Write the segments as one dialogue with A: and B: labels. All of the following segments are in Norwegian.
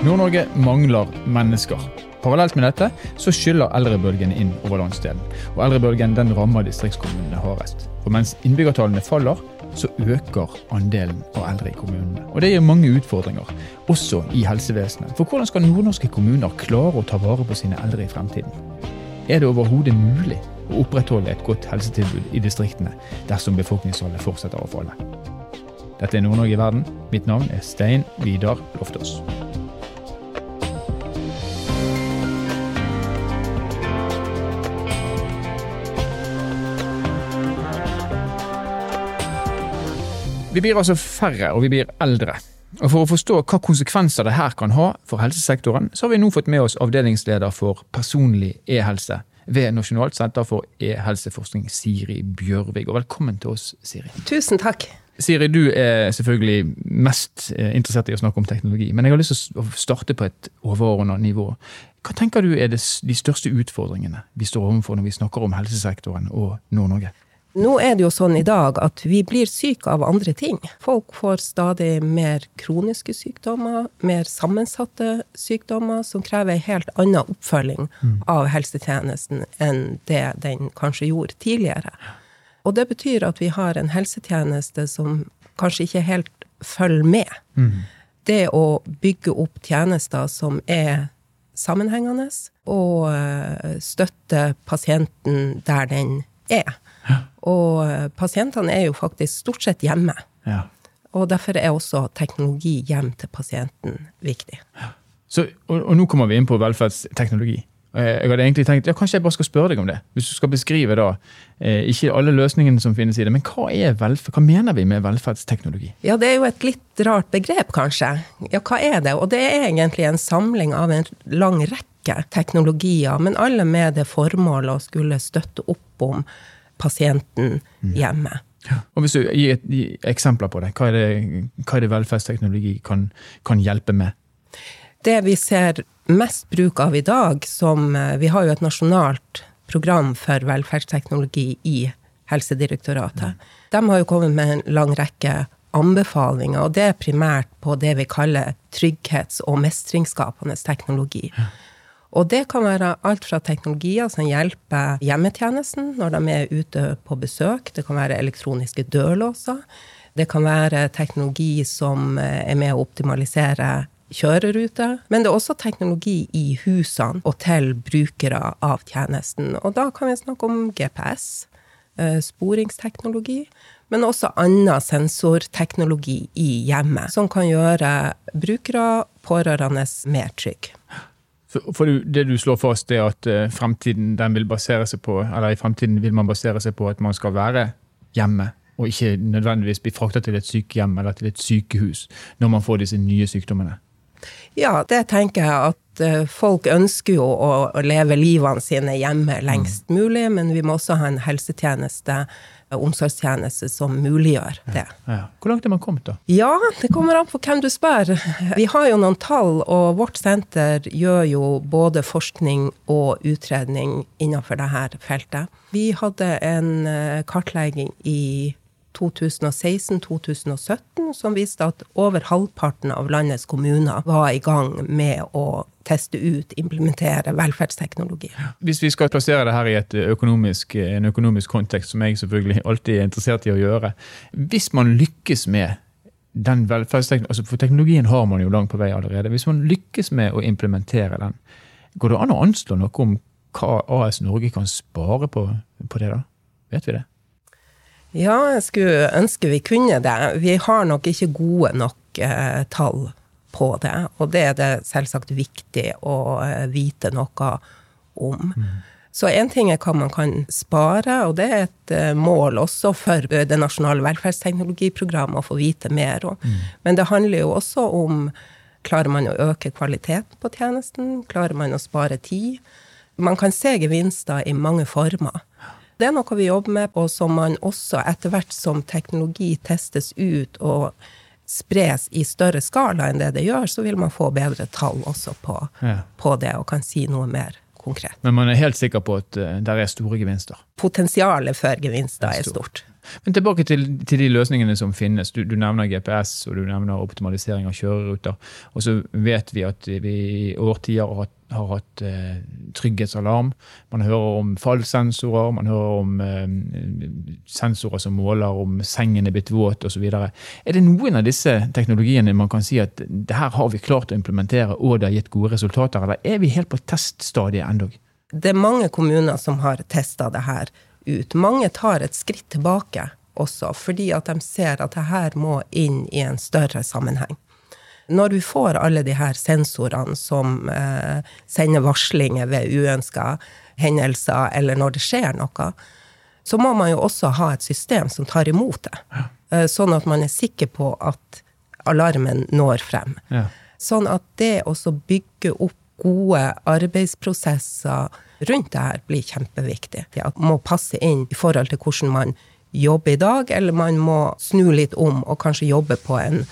A: Nord-Norge mangler mennesker. Parallelt med dette så skyller eldrebølgen inn over landsdelen. Og eldrebølgen den rammer distriktskommunene hardest. For mens innbyggertallene faller, så øker andelen av eldre i kommunene. Og det gir mange utfordringer, også i helsevesenet. For hvordan skal nordnorske kommuner klare å ta vare på sine eldre i fremtiden? Er det overhodet mulig å opprettholde et godt helsetilbud i distriktene dersom befolkningstallet fortsetter å falle? Dette er Nord-Norge i verden. Mitt navn er Stein Vidar Loftaas. Vi blir altså færre, og vi blir eldre. Og For å forstå hva konsekvenser det her kan ha for helsesektoren, så har vi nå fått med oss avdelingsleder for personlig e-helse ved Nasjonalt senter for e-helseforskning, Siri Bjørvig. Og velkommen til oss, Siri.
B: Tusen takk.
A: Siri, du er selvfølgelig mest eh, interessert i å snakke om teknologi, men jeg har lyst til å starte på et overordna nivå. Hva tenker du er de største utfordringene vi står overfor når vi snakker om helsesektoren og Nord-Norge?
B: Nå er det jo sånn i dag at vi blir syke av andre ting. Folk får stadig mer kroniske sykdommer, mer sammensatte sykdommer, som krever en helt annen oppfølging mm. av helsetjenesten enn det den kanskje gjorde tidligere. Og det betyr at vi har en helsetjeneste som kanskje ikke helt følger med. Mm. Det å bygge opp tjenester som er sammenhengende, og eh, støtte pasienten der den er. Og eh, pasientene er jo faktisk stort sett hjemme. Ja. Og derfor er også teknologi hjem til pasienten viktig. Ja.
A: Så, og, og, nå kommer vi inn på velferdsteknologi. Jeg hadde egentlig tenkt, ja, Kanskje jeg bare skal spørre deg om det. Hvis du skal beskrive da, eh, Ikke alle løsningene som finnes i det, men hva, hva mener vi med velferdsteknologi?
B: Ja, Det er jo et litt rart begrep, kanskje. Ja, Hva er det? Og det er egentlig en samling av en lang rekke teknologier, men alle med det formålet å skulle støtte opp om pasienten mm. hjemme.
A: Ja. Og hvis du gir, et, gir eksempler på det, hva er det, hva er det velferdsteknologi kan, kan, hjelpe med?
B: Det vi ser mest bruk av i dag, som eh, Vi har jo et nasjonalt program for velferdsteknologi i Helsedirektoratet. De har jo kommet med en lang rekke anbefalinger, og det er primært på det vi kaller trygghets- og mestringsskapende teknologi. Og det kan være alt fra teknologier som hjelper hjemmetjenesten når de er ute på besøk. Det kan være elektroniske dørlåser. Det kan være teknologi som eh, er med å optimalisere kjøreruter. Men det er også teknologi i husene og til brukere av tjenesten. Og da kan vi snakke om GPS, eh, sporingsteknologi, men også annen sensorteknologi i hjemmet, som kan gjøre brukere, pårørende, mer trygge.
A: For det du slår fast, er at eh, fremtiden den vil basere seg på, eller i fremtiden vil man basere seg på at man skal være hjemme, og ikke nødvendigvis bli frakta til et sykehjem eller til et sykehus når man får disse nye sykdommene?
B: Ja, det tenker jeg at eh, folk ønsker jo å leve livene sine hjemme lengst mm. mulig, men vi må også ha en helsetjeneste omsorgstjeneste som muliggjør det.
A: Ja, ja. Hvor langt er man kommet, da?
B: Ja, Det kommer an på hvem du spør. Vi har jo noen tall, og vårt senter gjør jo både forskning og utredning innenfor dette feltet. Vi hadde en eh, kartlegging i 2016-2017 som viste at over halvparten av landets kommuner var i gang med å teste ut, implementere velferdsteknologi.
A: Hvis vi skal plassere det her i økonomisk, en økonomisk kontekst, som jeg selvfølgelig alltid er interessert i å gjøre Hvis man lykkes med den velferdsteknologien, altså For teknologien har man jo langt på vei allerede. Hvis man lykkes med å implementere den, går det an å anslå noe om hva AS Norge kan spare på, på det? da? Vet vi det?
B: Ja, jeg skulle ønske vi kunne det. Vi har nok ikke gode nok eh, tall på det. Og det er det selvsagt viktig å eh, vite noe om. Mm. Så én ting er hva man kan spare, og det er et eh, mål også for det nasjonale velferdsteknologiprogrammet å få vite mer om. Mm. Men det handler jo også om klarer man å øke kvaliteten på tjenesten? Klarer man å spare tid? Man kan se gevinster i mange former. Det er noe vi jobber med, og som man også etter hvert som teknologi testes ut og spres i større skala enn det det gjør, så vil man få bedre tall også på, ja. på det, og kan si noe mer konkret.
A: Men man er helt sikker på at uh, der er store gevinster?
B: Potensialet for gevinster er, stort.
A: Men tilbake til, til de løsningene som finnes. Du, du, nevner GPS og du nevner optimalisering av kjøreruter. Og så vet vi at vi i årtier har hatt, har hatt eh, trygghetsalarm. Man hører om fallsensorer, man hører om eh, sensorer som måler om sengen er blitt våt osv. Er det noen av disse teknologiene man kan si at det her har vi klart å implementere og det har gitt gode resultater, eller er vi helt på teststadiet endog?
B: Det er mange kommuner som har testa det her ut. Mange tar et skritt tilbake også, fordi at de ser at det her må inn i en større sammenheng. Når vi får alle de her sensorene som eh, sender varslinger ved uønska hendelser, eller når det skjer noe, så må man jo også ha et system som tar imot det. Ja. Eh, sånn at man er sikker på at alarmen når frem. Ja. Sånn at det også bygger opp gode arbeidsprosesser rundt det her blir kjempeviktig. Man må passe inn i forhold til hvordan man jobber i dag, eller man må snu litt om og kanskje jobbe på en,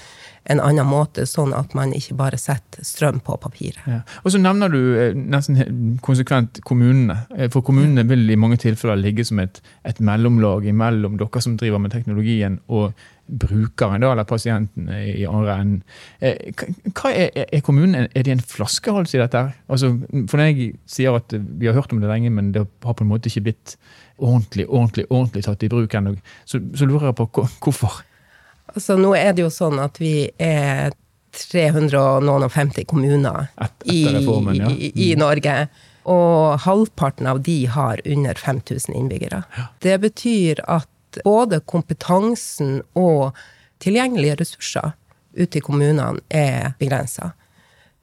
B: en annen måte, sånn at man ikke bare setter strøm på papiret. Ja.
A: Og så nevner du eh, nesten konsekvent kommunene. Eh, for kommunene vil i mange tilfeller ligge som et, et mellomlag mellom dere som driver med teknologien, og brukeren, da, eller pasienten i andre enden. Eh, er, er kommunen? Er det en flaskehals i dette? Altså, for når jeg sier at vi har hørt om det lenge, men det har på en måte ikke blitt ordentlig ordentlig, ordentlig tatt i bruk ennå, så, så, lurer jeg på hvorfor.
B: Altså, nå er det jo sånn at vi er 350 kommuner Et, i, reformen, ja. mm. i, i, Norge. Og halvparten av de har under 5000 innbyggere. Ja. Det betyr at både kompetansen og tilgjengelige ressurser ute i kommunene er begrensa.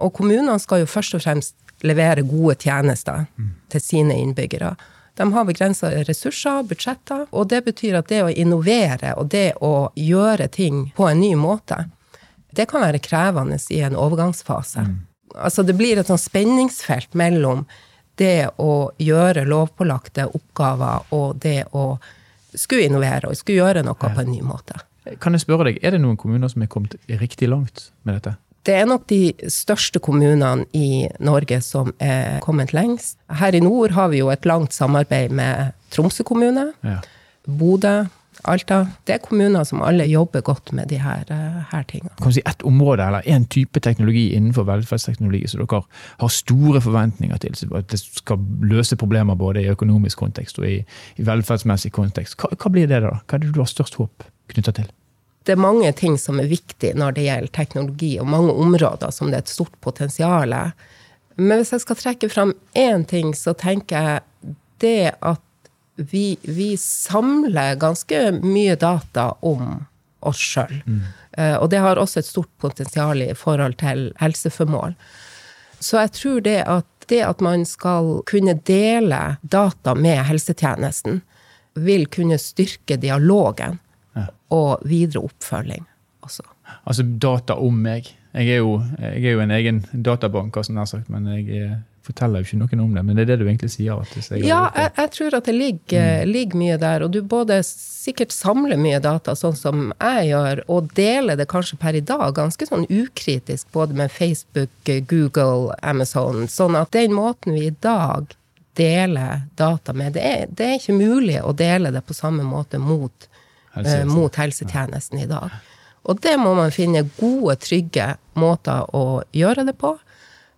B: Og kommunene skal jo først og fremst levere gode tjenester mm. til sine innbyggere. De har begrensa ressurser, budsjetter, og det betyr at det å innovere og det å gjøre ting på en ny måte, det kan være krevende i en overgangsfase. Mm. Altså det blir et sånn spenningsfelt mellom det å gjøre lovpålagte oppgaver og det å skulle innovere og skulle gjøre noe på en ny måte.
A: Kan jeg spørre deg, Er det noen kommuner som er kommet riktig langt med dette?
B: Det er nok de største kommunene i Norge som er kommet lengst. Her i nord har vi jo et langt samarbeid med Tromsø kommune, ja. Bodø, Alta. Det er kommuner som alle jobber godt med de her, eh, her tingene.
A: Kan du si ett område eller en type teknologi innenfor velferdsteknologi som dere har store forventninger til? At det skal løse problemer både i økonomisk kontekst og i, i velferdsmessig kontekst. Hva, hva, blir det da? Hva er det du har størst håp knytta til?
B: Det er mange ting som er viktig når det gjelder teknologi, og mange områder som det er et stort potensial. Men hvis jeg skal trekke fram én ting, så tenker jeg det at vi, vi, samler ganske mye data om oss sjøl. Mm. Uh, og det har også et stort potensial i forhold til helseformål. Så jeg tror det at, det at man skal kunne dele data med helsetjenesten, vil kunne styrke dialogen ja. og videre oppfølging også.
A: Altså data om meg. Jeg er jo, jeg er jo en egen databank, sagt, men jeg er forteller jo ikke noen om det, men det er det du egentlig sier?
B: Jeg ja, jeg, jeg, tror at det ligger, mm. ligger, mye der. Og du både sikkert samler mye data, sånn som jeg gjør, og deler det kanskje per i dag ganske sånn ukritisk, både med Facebook, Google, Amazon. Sånn at den måten vi i dag deler data med, det er, det er ikke mulig å dele det på samme måte mot, uh, mot helsetjenesten i dag. Og det må man finne gode, trygge måter å gjøre det på.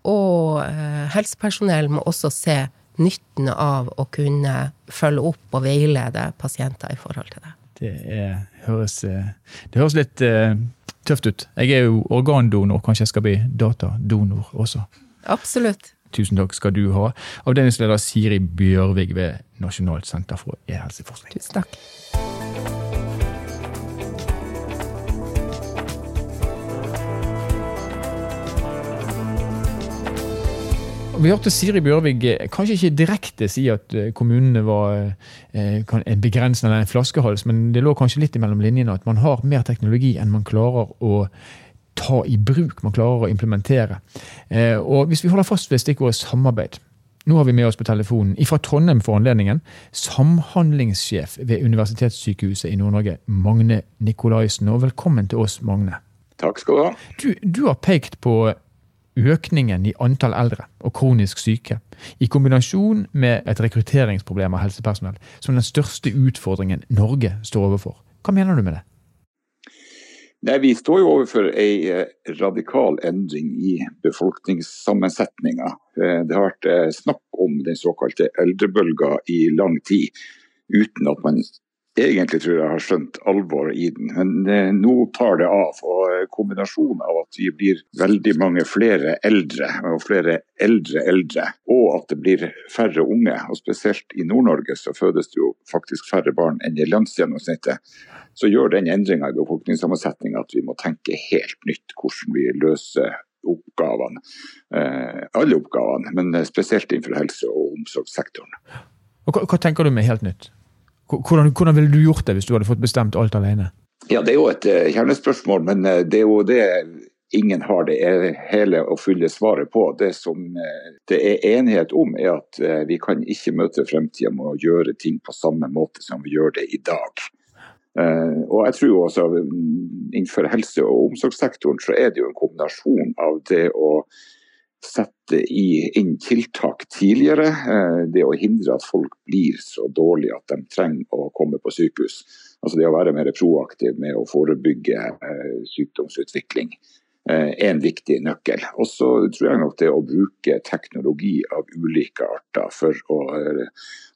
B: Og eh, helsepersonell må også se nytten av å kunne følge opp og veilede pasienter i forhold til det.
A: Det, er, høres, eh, det høres, litt uh, tøft ut. Jeg er jo organdonor, kanskje jeg skal bli datadonor også.
B: Absolutt.
A: Tusen takk skal du ha. Avdelingsleder Siri Bjørvig ved Nasjonalt senter for e-helseforskning.
B: Tusen takk.
A: Vi hørte Siri Bjørvig eh, kanskje ikke direkte si at eh, kommunene var eh, en begrensende eller en flaskehals, men det lå kanskje litt mellom linjene at man har mer teknologi enn man klarer å ta i bruk, man klarer å implementere. Og Hvis vi holder fast ved stikkordet samarbeid Nå har vi med oss på telefonen fra Trondheim for anledningen samhandlingssjef ved Universitetssykehuset i Nord-Norge, Magne Nikolaisen. Og velkommen til oss, Magne.
C: Takk skal du ha.
A: Du, du har pekt på økningen i antall eldre og kronisk syke, i kombinasjon med et rekrutteringsproblem av helsepersonell, som den største utfordringen Norge står overfor. Hva mener du med det?
C: Nei, Vi står jo overfor en eh, radikal endring i befolkningssammensetninga. Eh, det har vært eh, snakk om den såkalte eldrebølga i lang tid, uten at man egentlig tror jeg har skjønt alvoret i den. Men eh, nå tar det av. og eh, Kombinasjonen av at vi blir veldig mange flere eldre, og flere eldre eldre, og at det blir færre unge, og spesielt i Nord-Norge så fødes det jo faktisk færre barn enn i landsgjennomsnittet, så gjør den endringa i befolkningssammensetninga at vi må tenke helt nytt hvordan vi løser oppgavene. Eh, alle oppgavene, men spesielt innenfor helse- og omsorgssektoren.
A: Og hva, hva tenker du med helt nytt? Hvordan, hvordan, ville du gjort det hvis du hadde fått bestemt alt alene?
C: Ja, Det er jo et uh, kjernespørsmål, men uh, det er jo det ingen har det hele og fulle svaret på. Det som uh, det er enighet om, er at vi kan ikke møte fremtida med å gjøre ting på samme måte som vi gjør det i dag. og jeg tror også mm, Innenfor helse- og omsorgssektoren så er det jo en kombinasjon av det å sette inn tiltak tidligere. Eh, det å hindre at folk blir så dårlige at de trenger å komme på sykehus. Altså det å være mer proaktiv med å forebygge eh, sykdomsutvikling er eh, en viktig nøkkel. Og så tror jeg nok det å bruke teknologi av ulike arter for å,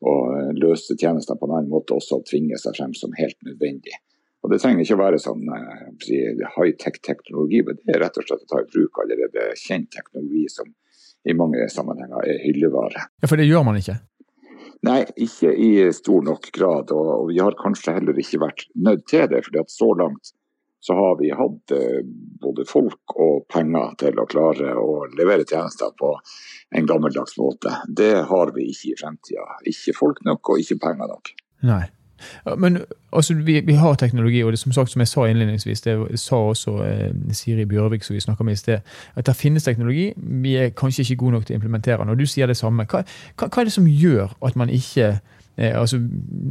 C: å løse tjenester på en annen måte, også tvinge seg frem som helt nødvendig. Og Det trenger ikke å være sånn eh, high-tech-teknologi, men det er rett og slett å ta i bruk allerede kjent teknologi som i mange sammenhenger er hyllevare.
A: Ja, For det gjør man ikke?
C: Nei, ikke i stor nok grad. Og, vi har kanskje heller ikke vært nødt til det. fordi at så langt så har vi hatt eh, både folk og penger til å klare å levere tjenester på en gammeldags måte. Det har vi ikke i fremtida. Ikke folk nok og ikke penger nok.
A: Nei. Men altså, vi, vi, har teknologi, og det som sagt, som jeg sa innledningsvis, det sa også eh, Siri Bjørvik som vi snakka med i sted, at det finnes teknologi. Vi er kanskje ikke gode nok til å implementere den. Og du sier det samme. Hva, hva, hva er det som gjør at man ikke eh, altså,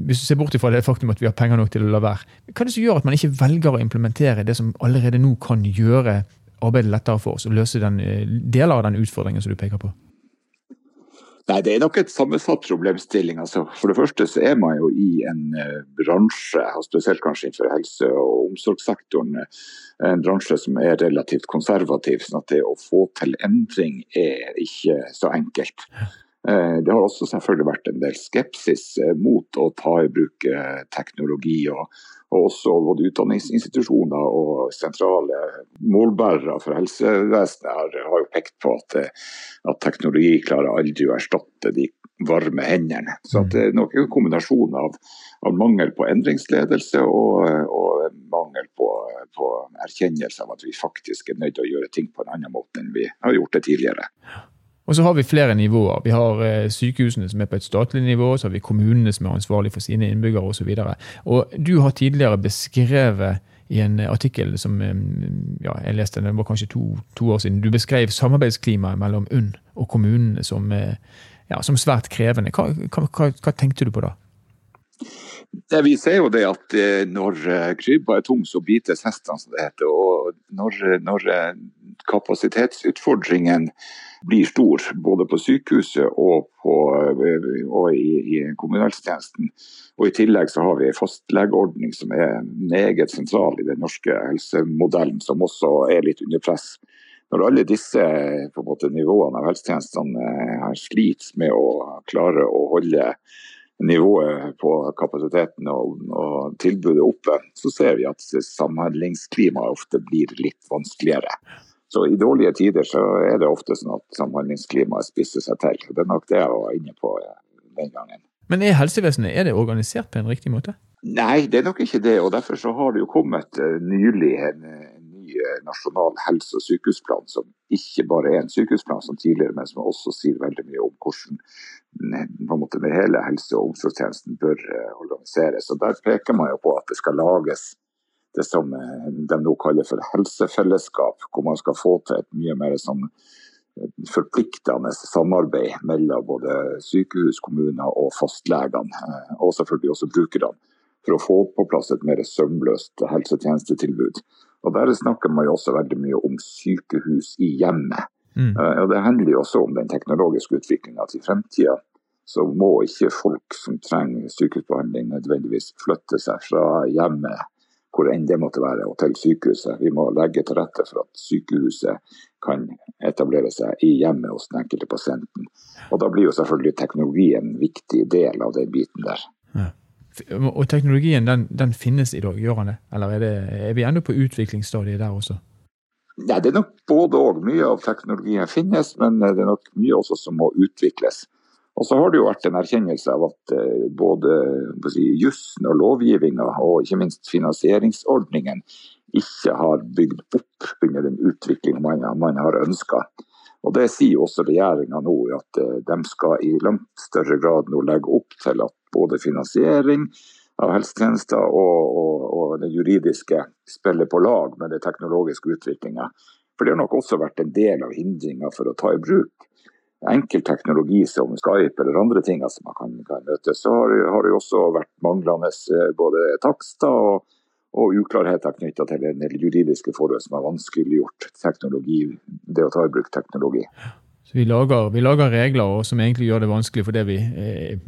A: Hvis du ser bort fra det faktum at vi har penger nok til å la være, hva er det som gjør at man ikke velger å implementere det som allerede nå kan gjøre arbeidet lettere for oss, og løse den, eh, deler av den utfordringen som du peker på?
C: Nei, Det er nok et sammensatt problemstilling. Altså, for det første så er man jo i en uh, bransje, spesielt kanskje innenfor helse- og omsorgssektoren, uh, en bransje som er relativt konservativ. sånn at det å få til endring er ikke så enkelt. Uh, det har også selvfølgelig vært en del skepsis mot å ta i bruk teknologi. og og også både utdanningsinstitusjoner og sentrale målbærere for helsevesenet har, har jo pekt på at, at, teknologi klarer aldri å erstatte de varme hendene. Så det er nok en kombinasjon av, av mangel på endringsledelse og, og mangel på, på, erkjennelse av at vi faktisk er nødt til å gjøre ting på en annen måte enn vi har gjort det tidligere.
A: Og så har vi flere nivåer. Vi har eh, sykehusene som er på et statlig nivå, så har vi kommunene som er ansvarlig for sine innbyggere osv. Du har tidligere beskrevet i en artikkel som eh, ja, jeg leste, det var kanskje to, to år siden, du beskrev samarbeidsklimaet mellom UNN og kommunene som, eh, ja, som svært krevende. Hva, hva, hva, tenkte du på da?
C: Det vi ser jo det at når krybba er tung, så bites hestene, som det heter. Og når, når kapasitetsutfordringen blir stor, både på sykehuset og, på, og i, i kommunehelsetjenesten. Og I tillegg så har vi en fastlegeordning som er meget sentral i den norske helsemodellen, som også er litt under press. Når alle disse måte, nivåene av helsetjenestene eh, sliter med å klare å holde nivået på kapasiteten og, og, tilbudet oppe, så ser vi at samhandlingsklimaet ofte blir litt vanskeligere. Så i dårlige tider så er det ofte sånn at samhandlingsklimaet spisser seg til. Det er nok det jeg var inne på eh, den gangen.
A: Men er helsevesenet er det organisert på en riktig måte?
C: Nei, det er nok ikke det. og Derfor så har det jo kommet uh, nylig en, ny uh, nasjonal helse- og sykehusplan, som ikke bare er en sykehusplan som tidligere, men som også sier veldig mye om hvordan på en måte, hele helse- og omsorgstjenesten bør organiseres. Og Der peker man jo på at det skal lages det som eh, de nå kaller for helsefellesskap, hvor man skal få til et mye mer sånn eh, forpliktende samarbeid mellom både sykehus, kommuner og fastlegene, eh, og selvfølgelig også brukerne, for å få på plass et mer sømløst helsetjenestetilbud. Og Der snakker man jo også veldig mye om sykehus i hjemmet. Mm. Og Det handler jo også om den teknologiske utviklinga. I fremtida så må ikke folk som trenger sykehusbehandling nødvendigvis flytte seg fra hjemmet hvor enn det måtte være, og til sykehuset. Vi må legge til rette for at sykehuset kan etablere seg i hjemmet hos den enkelte pasienten. Og Da blir jo selvfølgelig teknologi en viktig del av den biten der. Ja.
A: Og teknologien den, den, finnes i dag, gjør den det? Eller er, det, er vi ennå på utviklingsstadiet der også?
C: Nei, Det er nok både og. Mye av teknologien finnes, men det er nok mye også som må utvikles. Og så har det jo vært en erkjennelse av at eh, både si, jussen og lovgivninga, og ikke minst finansieringsordningen, ikke har bygd opp under den utviklinga man, man, har ønska. Og Det sier også regjeringa nå, at eh, de skal i langt større grad nå legge opp til at både finansiering av helsetjenester og, og, og det juridiske spiller på lag med den teknologiske utviklinga. For det har nok også vært en del av hindringa for å ta i bruk enkel teknologi som Skype eller andre ting som man kan, kan møte, så har, har, det også vært manglende eh, både takster og, og uklarheter knytta til en del juridiske forhold som har vanskeliggjort teknologi, det å ta i bruk teknologi.
A: Så vi lager, vi lager regler som egentlig gjør det vanskelig for det vi eh,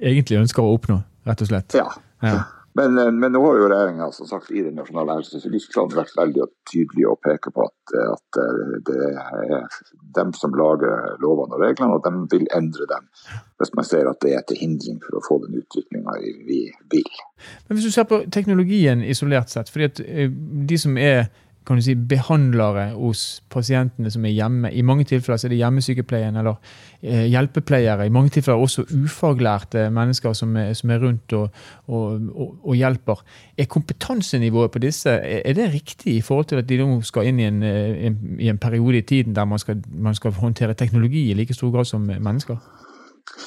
A: egentlig ønsker å oppnå, rett og slett?
C: Ja. ja. Men, eh, men, nå har jo regjeringa i den nasjonale helse- og sykehusplanen vært veldig tydelig og peker på at, at, eh, det er dem som lager lovene og reglene, og de vil endre dem hvis man ser at det er til hindring for å få den utviklinga vi vil.
A: Men Hvis du ser på teknologien isolert sett, fordi at eh, de som er kan du si, behandlere hos pasientene som er hjemme. I mange tilfeller er det hjemmesykepleien eller eh, hjelpepleiere. I mange tilfeller også ufaglærte mennesker som er, som er rundt og, og, og, og, hjelper. Er kompetansenivået på disse er det riktig i forhold til at de nå skal inn i en, eh, en, i en periode i tiden der man skal, man skal håndtere teknologi i like stor grad som mennesker?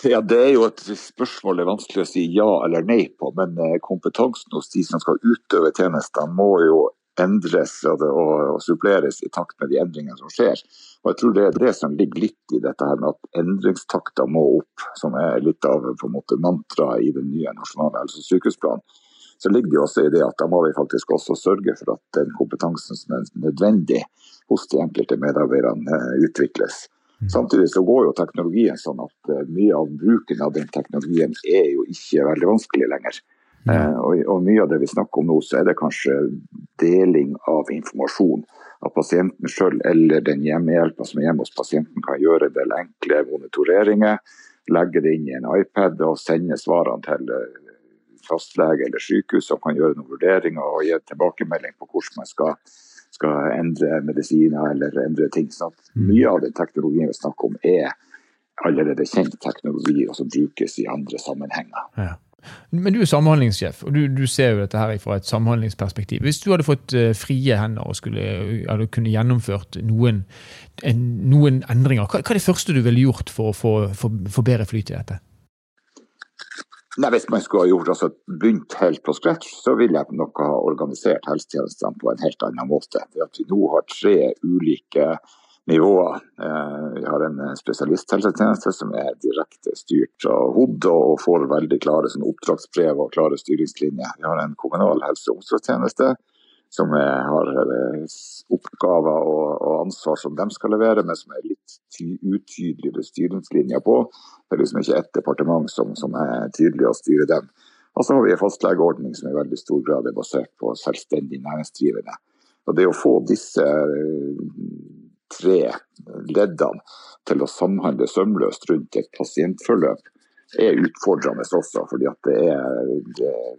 C: Ja, Det er jo et spørsmål det er vanskelig å si ja eller nei på. Men eh, kompetansen hos de som skal utøve tjenester, må jo endres og, og, og, suppleres i takt med de endringene som skjer. Og jeg tror Det er det som ligger litt i dette her med at endringstakta må opp, som er litt av på en måte mantraet i den nye nasjonale helse- og sykehusplanen. Så ligger det også i det at da må vi faktisk også sørge for at den kompetansen som er nødvendig hos de enkelte medarbeiderne eh, utvikles. Mm. Samtidig så går jo teknologien sånn at eh, mye av bruken av den teknologien er jo ikke veldig vanskelig lenger. Eh, og, og, mye av det vi snakker om nå, så er det kanskje deling av informasjon. At pasienten sjøl eller den hjemmehjelpa som er hjemme hos pasienten kan gjøre en del enkle monitoreringer. Legge det inn i en iPad og sende svarene til eh, fastlege eller sykehus som kan gjøre noen vurderinger og gi tilbakemelding på hvordan man skal, skal endre medisiner eller endre ting. Så mm. mye av den teknologien vi snakker om er allerede kjent teknologi og som brukes i andre sammenhenger. Ja.
A: Men du er samhandlingssjef, og du, du, ser jo dette her fra et samhandlingsperspektiv. Hvis du hadde fått uh, frie hender og skulle, hadde kunne gjennomført noen, en, noen endringer, hva, hva, er det første du ville gjort for å få, for, for bedre flyt i dette?
C: Nei, Hvis man skulle ha gjort, altså, begynt helt på scratch, så ville jeg nok ha organisert helsetjenestene på en helt annen måte. Det at vi nå har tre ulike nivåer. Eh, vi har en eh, spesialisthelsetjeneste som er direkte styrt av HOD og får veldig klare oppdragsbrev og klare styringslinjer. Vi har en kommunal helse- og omsorgstjeneste som er, har eh, oppgaver og, ansvar som de skal levere, men som er litt utydeligere styringslinjer på. Det er liksom ikke ett departement som er tydelig å styre dem. Og så har vi en fastlegeordning som i veldig stor grad er basert på selvstendig næringsdrivende. Og Det å få disse tre leddene til å samhandle sømløst rundt et pasientforløp, er utfordrende også, fordi at det er,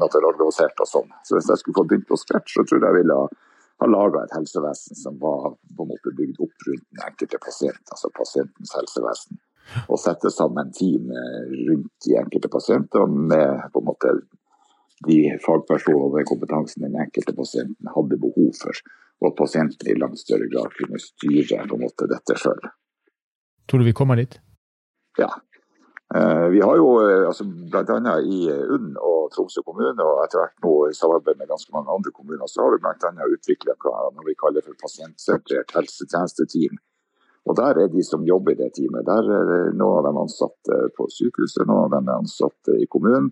C: materialisert og sånn. Så hvis jeg skulle få begynt på scratch, så tror jeg jeg ville ha, laga et helsevesen som var på en måte bygd opp rundt den enkelte pasient, altså pasientens helsevesen. Og sette sammen team rundt de enkelte pasientene med på en måte de fagpersonene og den kompetansen den enkelte pasienten hadde behov for og at pasienten i langt større grad kunne styre på en måte dette sjøl.
A: Tror du vi kommer dit?
C: Ja. Eh, vi har jo eh, altså, bl.a. i UNN og Tromsø kommune, og etter hvert nå i samarbeid med ganske mange andre kommuner, så har vi bl.a. utvikla noe vi kaller for pasientsentrert helsetjenesteteam. Og Der er de som jobber i det teamet. Der er Noen av dem ansatte på sykehuset, noen av dem er ansatte i kommunen.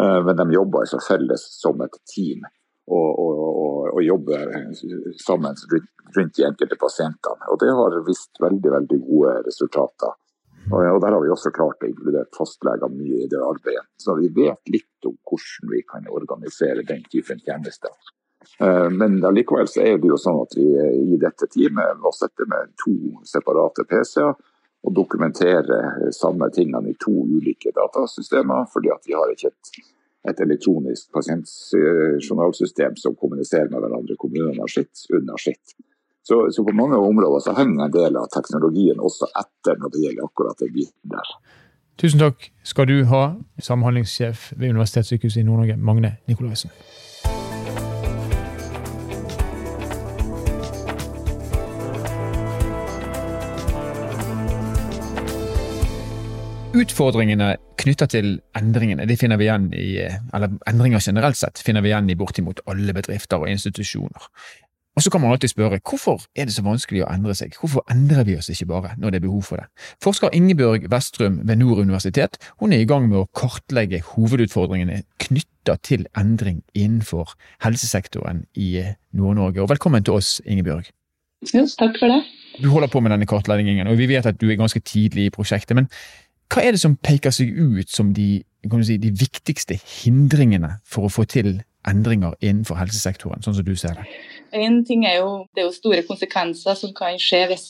C: Eh, men de jobber altså felles som et team og, og, og, og jobber sammen rundt de enkelte pasientene. Og det har vist veldig, veldig gode resultater. Og Der har vi også klart å inkludere fastleger mye i det arbeidet. Så vi vet litt om hvordan vi kan organisere den typen tjenester. Eh, men allikevel så er det jo sånn at vi i dette teamet må sette med to separate PC-er og dokumentere samme tingene i to ulike datasystemer, fordi at vi har ikke et, et elektronisk pasientjournalsystem som kommuniserer med hverandre. Kommunene har sitt under sitt. Så, så, på mange områder så henger en del av teknologien også etter når det gjelder akkurat den biten der.
A: Tusen takk skal du ha, samhandlingssjef ved Universitetssykehuset i Nord-Norge, Magne Nikolaisen. Utfordringene knytta til endringene de finner vi igjen i, eller endringer generelt sett finner vi igjen i bortimot alle bedrifter og institusjoner. Og så kan man alltid spørre hvorfor er det så vanskelig å endre seg, hvorfor endrer vi oss ikke bare når det er behov for det? Forsker Ingebjørg Westrum ved Nord universitet hun er i gang med å kartlegge hovedutfordringene knytta til endring innenfor helsesektoren i Nord-Norge. Og velkommen til oss, Ingebjørg.
D: Jo, takk for det.
A: Du holder på med denne kartleggingen, og vi vet at du er ganske tidlig i prosjektet. Men hva er det som peker seg ut som de, si, de viktigste hindringene for å få til endringer innenfor helsesektoren, sånn som du ser det?
D: En ting er jo, Det er jo store konsekvenser som kan skje hvis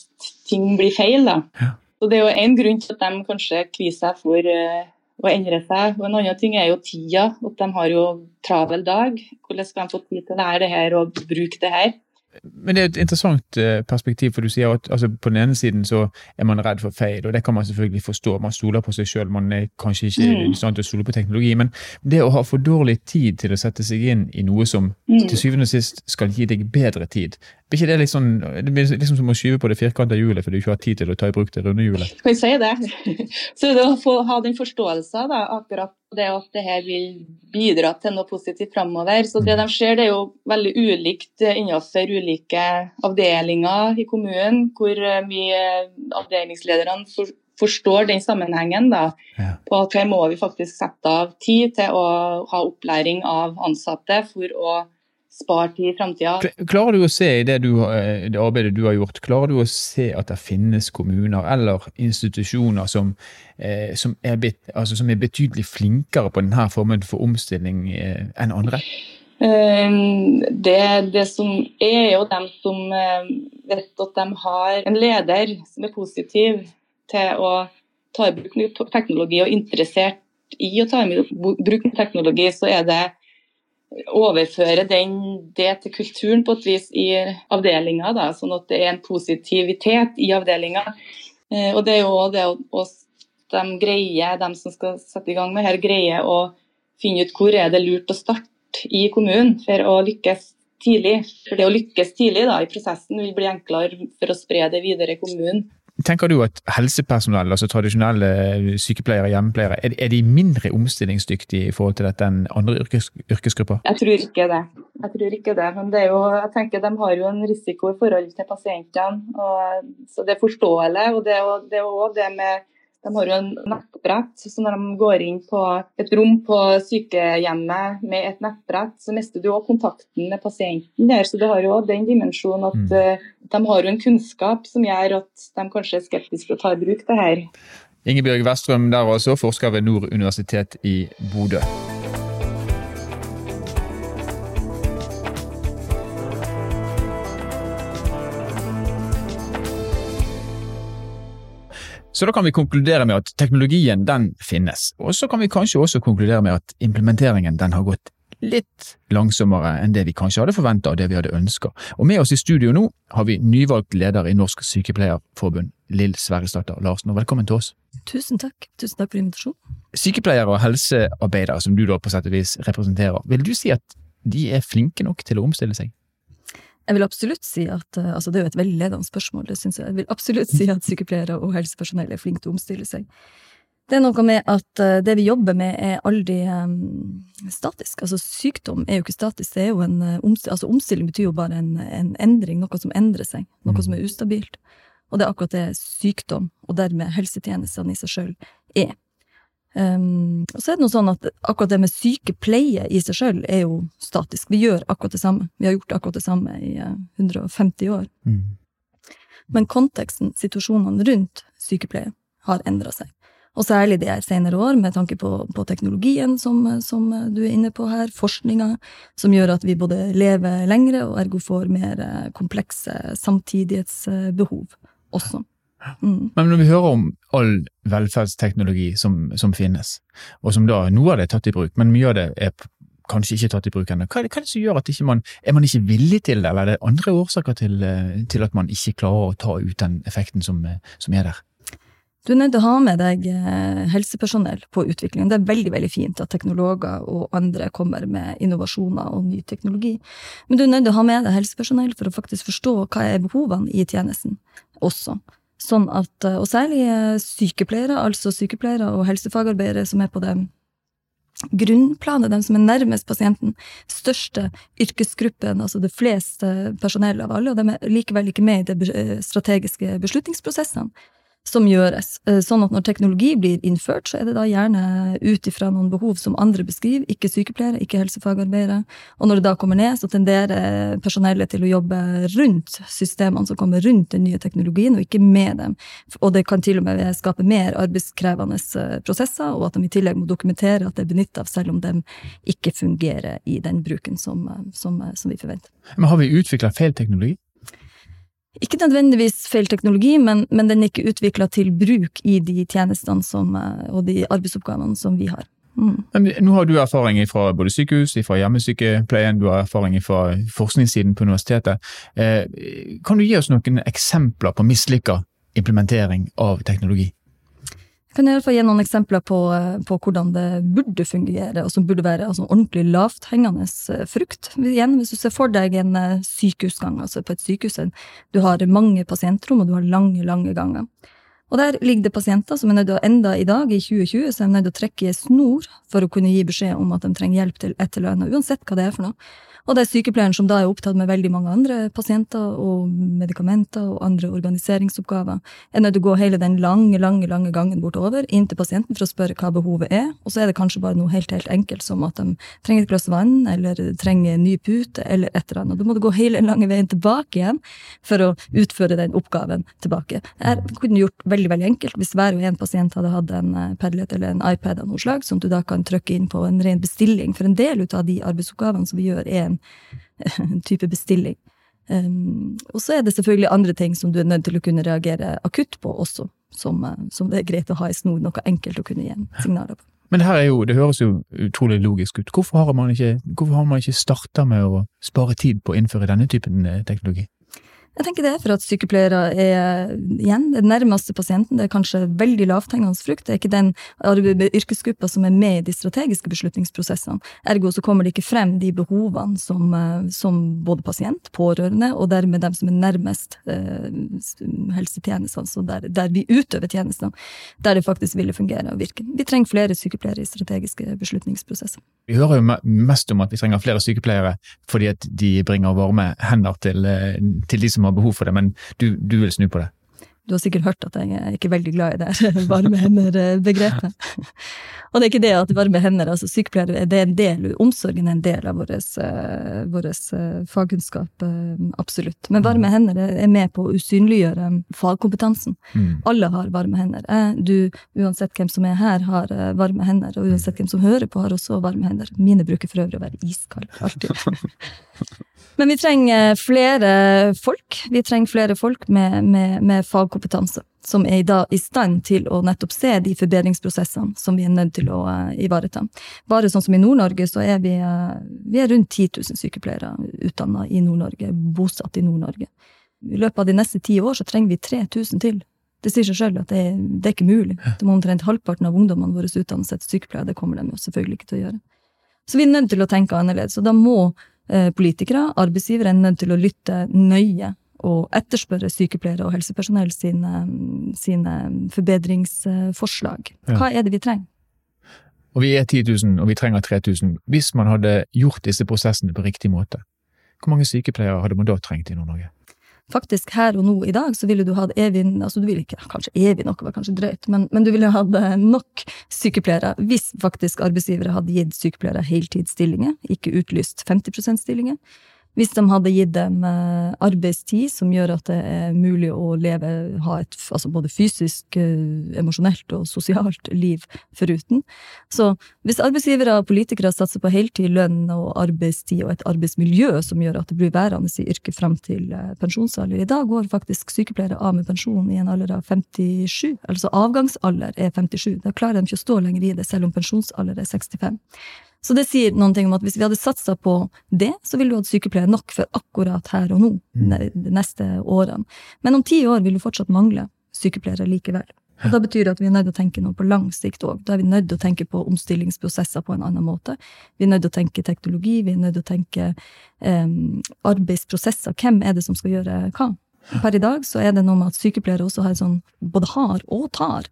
D: ting blir feil. da. Ja. Så Det er jo en grunn til at de kanskje kvier seg for uh, å endre seg. Og En annen ting er jo tida. At de har jo travel dag. Hvordan skal de få tid til å lære det her og bruke det her?
A: Men det er et interessant eh, perspektiv, for du sier at altså, på den ene siden så er man redd for feil, og det kan man selvfølgelig forstå. Man stoler på seg sjøl, man er kanskje ikke mm. i stand til å stole på teknologi. Men det å ha for dårlig tid til å sette seg inn i noe som mm. til syvende og sist skal gi deg bedre tid, ikke det liksom, det blir liksom som å skyve på det firkanta hjulet fordi du ikke har tid til å ta i bruk det runde hjulet?
D: Kan jeg si det. Så det å få ha den forståelsen da, akkurat det at det her vil bidra til noe positivt framover. Så det de ser, det er jo veldig ulikt innenfor ulike avdelinger i kommunen, hvor mye avdelingslederne forstår den sammenhengen. da, ja. på at Her må vi faktisk sette av tid til å ha opplæring av ansatte for å spart i framtida.
A: Klarer du å se i det, du, eh, det, arbeidet du har gjort, klarer du å se at det finnes kommuner eller institusjoner som, eh, som, er, bet, altså som er, betydelig flinkere på denne formen for omstilling eh, enn andre?
D: Um, det, det, som er jo dem som uh, vet at de har en leder som er positiv til å ta i bruk teknologi og interessert i å ta i bruk teknologi, så er det overføre den, det til kulturen på et vis i avdelinga, sånn at det er en positivitet i avdelinga. Eh, og det er jo det at de greier, de som skal sette i gang med her, greier å finne ut hvor er det lurt å starte i kommunen for å lykkes tidlig. For det å lykkes tidlig da, i prosessen vil bli enklere for å spre det videre i kommunen.
A: Tenker du at helsepersonell, altså tradisjonelle sykepleiere og hjemmepleiere, er, er de mindre omstillingsdyktige i forhold til dette enn andre yrkes, yrkesgrupper?
D: Jeg tror ikke det. Jeg tror ikke det. Men det er jo, jeg tenker de har jo en risiko i forhold til pasientene. Og, så det er forståelig. Og det er jo også det med de har jo en nettbrett, så når de går inn på et rom på sykehjemmet med et nettbrett, så mister du òg kontakten med pasienten der. Så det har jo den dimensjonen at mm. uh, de har jo en kunnskap som gjør at de kanskje er skeptiske til å ta i bruk det her.
A: Ingebjørg Westrøm der altså, forsker ved Nord universitet i Bodø. Så da kan vi konkludere med at teknologien den finnes, og så kan vi kanskje også konkludere med at implementeringen den har gått litt langsommere enn det vi kanskje hadde forventa og det vi hadde ønska. Og med oss i studio nå har vi nyvalgt leder i Norsk Sykepleierforbund, Lill Sverresdatter Larsen, og velkommen til oss.
E: Tusen takk. Tusen takk for invitasjonen.
A: Sykepleiere og helsearbeidere, som du da på sett og vis representerer, vil du si at de er flinke nok til å omstille seg?
E: Jeg vil absolutt si at eh, altså Det er jo et veldig ledende spørsmål, det syns jeg. Jeg vil absolutt si at sykepleiere og helsepersonell er flinke til å omstille seg. Det er noe med at eh, det vi jobber med, er aldri um, statisk. Altså Sykdom er jo ikke statisk. det er jo en omstilling, altså Omstilling betyr jo bare en, en, endring, noe som endrer seg. Noe som er mm. ustabilt. Og det er akkurat det sykdom, og dermed helsetjenestene i seg sjøl, er. Um, og så er det noe sånn at akkurat det med sykepleie i seg sjøl er jo statisk. Vi gjør akkurat det samme. Vi har gjort akkurat det samme i uh, 150 år. Mm. Men konteksten, situasjonene rundt sykepleie, har endra seg. Og særlig de her senere år, med tanke på, på teknologien som, som, du er inne på her, forskninga, som gjør at vi både lever lengre og ergo får mer eh, komplekse samtidighetsbehov også.
A: Mm. Men når vi hører om all velferdsteknologi som, som, finnes, og som da noe av det er tatt i bruk, men mye av det er kanskje ikke tatt i bruk ennå, hva, hva, er det som gjør at man er man ikke villig til det, eller er det andre årsaker til, eh, til at man ikke klarer å ta ut den effekten som, eh, som er der?
E: Du er nødt til å ha med deg eh, helsepersonell på utviklingen. Det er veldig veldig fint at teknologer og andre kommer med innovasjoner og ny teknologi, men du er nødt til å ha med deg helsepersonell for å faktisk forstå hva er behovene i tjenesten også. Sånn at, eh, og særlig eh, sykepleiere, altså sykepleiere og helsefagarbeidere som er på det grunnplanet, de som er nærmest pasienten, største yrkesgruppen, altså det fleste personell av alle, og de er likevel ikke med i de eh, strategiske beslutningsprosessene som gjøres. Eh, sånn at når teknologi blir innført, så er det da gjerne ut ifra noen behov som andre beskriver, ikke sykepleiere, ikke helsefagarbeidere. Og når det da kommer ned, så tenderer personellet til å jobbe rundt systemene som kommer rundt den nye teknologien, og ikke med dem. Og det kan til og med skape mer arbeidskrevende eh, prosesser, og at de i tillegg må dokumentere at det er benytta, selv om de ikke fungerer i den bruken som, eh, som, som vi forventer.
A: Men har vi utvikla feil teknologi?
E: Ikke nødvendigvis feil teknologi, men, men den er ikke utvikla til bruk i de tjenestene som, eh, og de arbeidsoppgavene som vi har.
A: Mm. Men nå har du erfaring fra både sykehus, fra hjemmesykepleien, du har erfaring fra forskningssiden på universitetet. Eh, kan du gi oss noen eksempler på mislykka implementering av teknologi?
E: Kan i fall gi noen eksempler på, eh, på, hvordan det burde fungere, og som burde være altså, ordentlig lavthengende eh, frukt. Igjen, hvis du ser for deg en eh, sykehusgang, altså på et sykehus, du har mange pasientrom, og du har lange, lange ganger. Og der ligger det pasienter som er nødt å enda i dag, i 2020, så er nødt til å trekke i snor for å kunne gi beskjed om at de trenger hjelp til et eller annet, uansett hva det er for noe. Og det er sykepleieren som da er opptatt med veldig mange andre pasienter og medikamenter og andre organiseringsoppgaver, er nødt til å gå hele den lange, lange lange gangen bortover inn til pasienten for å spørre hva behovet er. Og så er det kanskje bare noe helt helt enkelt som at de trenger et glass vann eller trenger en ny pute eller et eller annet. Da må du gå hele den lange veien tilbake igjen for å utføre den oppgaven tilbake. Det kunne gjort veldig veldig enkelt hvis hver og en pasient hadde hatt en eh, Padlet eller en iPad av noe slag, som du da kan trykke inn på en ren bestilling. For en del av de arbeidsoppgavene som vi gjør, er en en, type bestilling. Um, og så er det selvfølgelig andre ting som du er nødt til å kunne reagere akutt på også, som, eh, som det er greit å ha i snor, noe enkelt å kunne gi signaler på.
A: Men det her er jo, det høres jo utrolig logisk ut. Hvorfor har man ikke, hvorfor har man ikke starta med å spare tid på å innføre denne typen eh, teknologi?
E: Jeg tenker det for at sykepleiere er igjen den nærmeste pasienten. Det er kanskje veldig lavthengende frukt. Det er ikke den yrkesgruppa som er med i de strategiske beslutningsprosessene. Ergo så kommer det ikke frem de behovene som, eh, som både pasient, pårørende og dermed dem som er nærmest eh, helsetjenestene, så der, der, vi utøver tjenestene, der det faktisk ville fungere og virke. Vi trenger flere sykepleiere i strategiske beslutningsprosesser.
A: Vi hører jo mest om at vi trenger flere sykepleiere fordi at de bringer varme hender til, eh, til de som har behov for det, men du, du vil snu på det?
E: Du har sikkert hørt at jeg er ikke veldig glad i det varme hender-begrepet. Og det er ikke det at varme hender, altså sykepleiere, det er en del, omsorgen er en del av vår, vår uh, fagkunnskap, uh, absolutt. Men varme hender er med på å usynliggjøre fagkompetansen. Mm. Alle har varme hender. du, uansett hvem som er her, har varme hender, og uansett hvem som hører på, har også varme hender. Mine bruker for øvrig å være iskalde, alltid. Men vi trenger flere folk. Vi trenger flere folk med, med, med fagkompetanse. Som er da i stand til å nettopp se de forbedringsprosessene som vi er nødt til å uh, ivareta. Bare sånn som i Nord-Norge, så er vi, uh, vi er rundt 10 000 sykepleiere utdanna i Nord-Norge, bosatt i Nord-Norge. I løpet av de neste ti år så trenger vi 3000 til. Det sier seg selv at det, det er ikke mulig. Det må omtrent halvparten av ungdommene våre utdannes til sykepleiere. Det kommer de jo selvfølgelig ikke til å gjøre. Så vi er nødt til å tenke annerledes, og da må Eh, politikere, arbeidsgivere, er nødt til å lytte nøye og etterspørre sykepleiere og helsepersonell sine, sine forbedringsforslag. Hva er det vi trenger?
A: Og Vi er 10 000, og vi trenger 3000. Hvis man hadde gjort disse prosessene på riktig måte, hvor mange sykepleiere hadde man da trengt i Nord-Norge?
E: faktisk her og nå i dag så ville du hatt evig altså du ville ikke, Kanskje evig nok var kanskje drøyt, men, men du ville hatt eh, nok sykepleiere hvis faktisk arbeidsgivere hadde gitt sykepleiere heltidsstillinger, ikke utlyst 50 %-stillinger. Hvis de hadde gitt dem eh, arbeidstid som gjør at det er mulig å leve, ha et altså både fysisk, eh, emosjonelt og sosialt liv foruten. Så hvis arbeidsgivere og politikere satser på heltid, lønn og arbeidstid og et arbeidsmiljø som gjør at det blir værende i yrket fram til eh, pensjonsalder I dag går faktisk sykepleiere av med pensjon i en alder av 57. Altså avgangsalder er 57. Da klarer de ikke å stå lenger i det, selv om pensjonsalder er 65. Så det sier noen ting om at hvis vi hadde satsa på det, så ville du hatt sykepleiere nok for akkurat her og nå, mm. de neste årene. Men om ti år vil du fortsatt mangle sykepleiere likevel. Og Da betyr det at vi er nødt til å tenke noe på lang sikt òg. Da er vi nødt til å tenke på omstillingsprosesser på en annen måte. Vi er nødt til å tenke teknologi, vi er nødt til å tenke um, arbeidsprosesser. Hvem er det som skal gjøre hva? Per i dag så er det noe med at sykepleiere også har sånn, både har og tar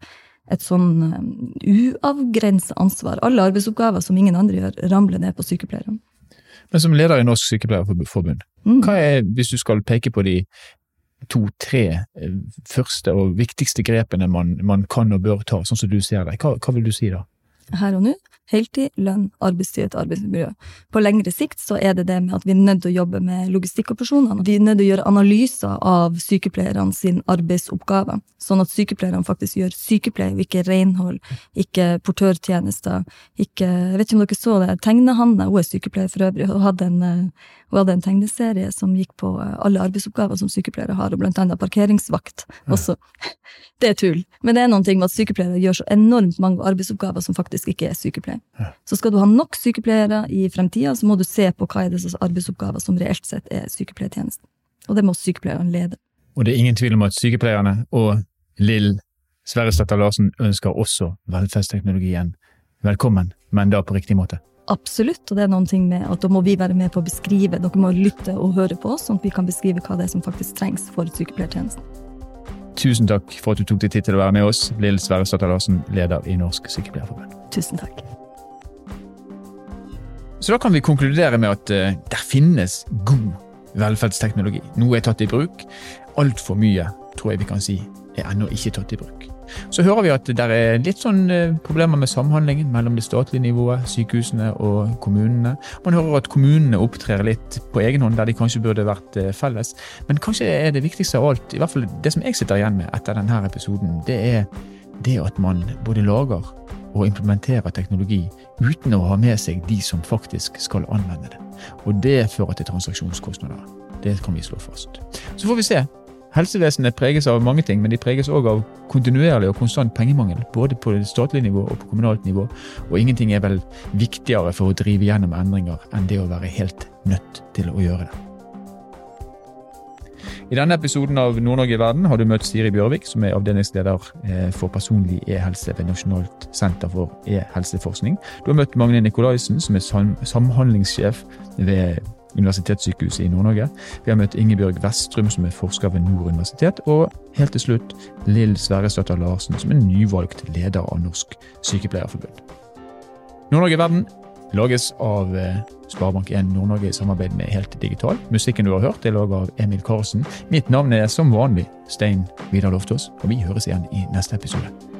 E: et sånn um, uavgrensa ansvar. Alle arbeidsoppgaver som ingen andre gjør, ramler ned på sykepleierne.
A: Men som leder i Norsk Sykepleierforbund, mm. hva er, hvis du skal peke på de to-tre eh, første og viktigste grepene man, man, kan og bør ta, sånn som du ser det, hva, hva vil du si da?
E: Her og nå heltid, lønn, arbeidstid og arbeidsmiljø. På lengre sikt så er det det med at vi er nødt til å jobbe med logistikkoperasjonene. Vi er nødt til å gjøre analyser av sykepleierne sin arbeidsoppgaver, sånn at sykepleierne faktisk gjør sykepleie, ikke renhold, ikke portørtjenester, ikke Jeg vet ikke om dere så det, Tegnehanne, hun er sykepleier for øvrig, og hadde en, hun hadde en tegneserie som gikk på alle arbeidsoppgaver som sykepleiere har, og blant annet parkeringsvakt også. Det er tull. Men det er noen ting med at sykepleiere gjør så enormt mange arbeidsoppgaver som faktisk ikke er sykepleier. Ja. Så skal du ha nok sykepleiere i fremtida, så må du se på hva er det slags arbeidsoppgaver som reelt sett er sykepleiertjenesten. Og det må sykepleierne lede.
A: Og det er ingen tvil om at sykepleierne og Lill Sverresdatter Larsen ønsker også velferdsteknologien velkommen, men da på riktig måte.
E: Absolutt, og det er noen ting med at da må vi være med på å beskrive, dere må lytte og høre på oss, sånn at vi kan beskrive hva det er som faktisk trengs for sykepleiertjenesten.
A: Tusen takk for at du tok deg tid til å være med oss, Lill Sverresdatter Larsen, leder i Norsk Sykepleierforbund.
E: Tusen takk.
A: Så da kan vi konkludere med at uh, der finnes god velferdsteknologi. Noe er tatt i bruk. Altfor mye, tror jeg vi kan si, er ennå ikke tatt i bruk. Så hører vi at det er litt sånn uh, problemer med samhandlingen mellom det statlige nivået, sykehusene og kommunene. Man hører at kommunene opptrer litt på egen hånd, der de kanskje burde vært uh, felles. Men kanskje er det viktigste av alt, i hvert fall det som jeg sitter igjen med etter denne episoden, det er det at man både lager og implementere teknologi uten å ha med seg de som faktisk skal anvende det. Og det fører til transaksjonskostnader. Det kan vi slå fast. Så får vi se. Helsevesenet preges av mange ting, men de preges òg av kontinuerlig og konstant pengemangel. Både på statlig nivå og på kommunalt nivå. Og ingenting er vel viktigere for å drive gjennom endringer enn det å være helt nødt til å gjøre det. I denne episoden av Nord-Norge i verden har du møtt Siri Bjørvik, som er avdelingsleder eh, for personlig e-helse ved Nasjonalt senter for e-helseforskning. Du har møtt Magne Nikolaisen, som er samhandlingssjef ved Universitetssykehuset i Nord-Norge. Vi har møtt Ingebjørg Vestrum, som er forsker ved Nord universitet. Og helt til slutt Lill Sverresdatter Larsen, som er nyvalgt leder av Norsk Sykepleierforbund. Nord-Norge i verden lages av eh, Sparebank1 Nord-Norge i samarbeid med Helt Digital. Musikken du har hørt, er laget av Emil Karlsen. Mitt navn er som vanlig Stein Vidar Loftaas, og vi høres igjen i neste episode.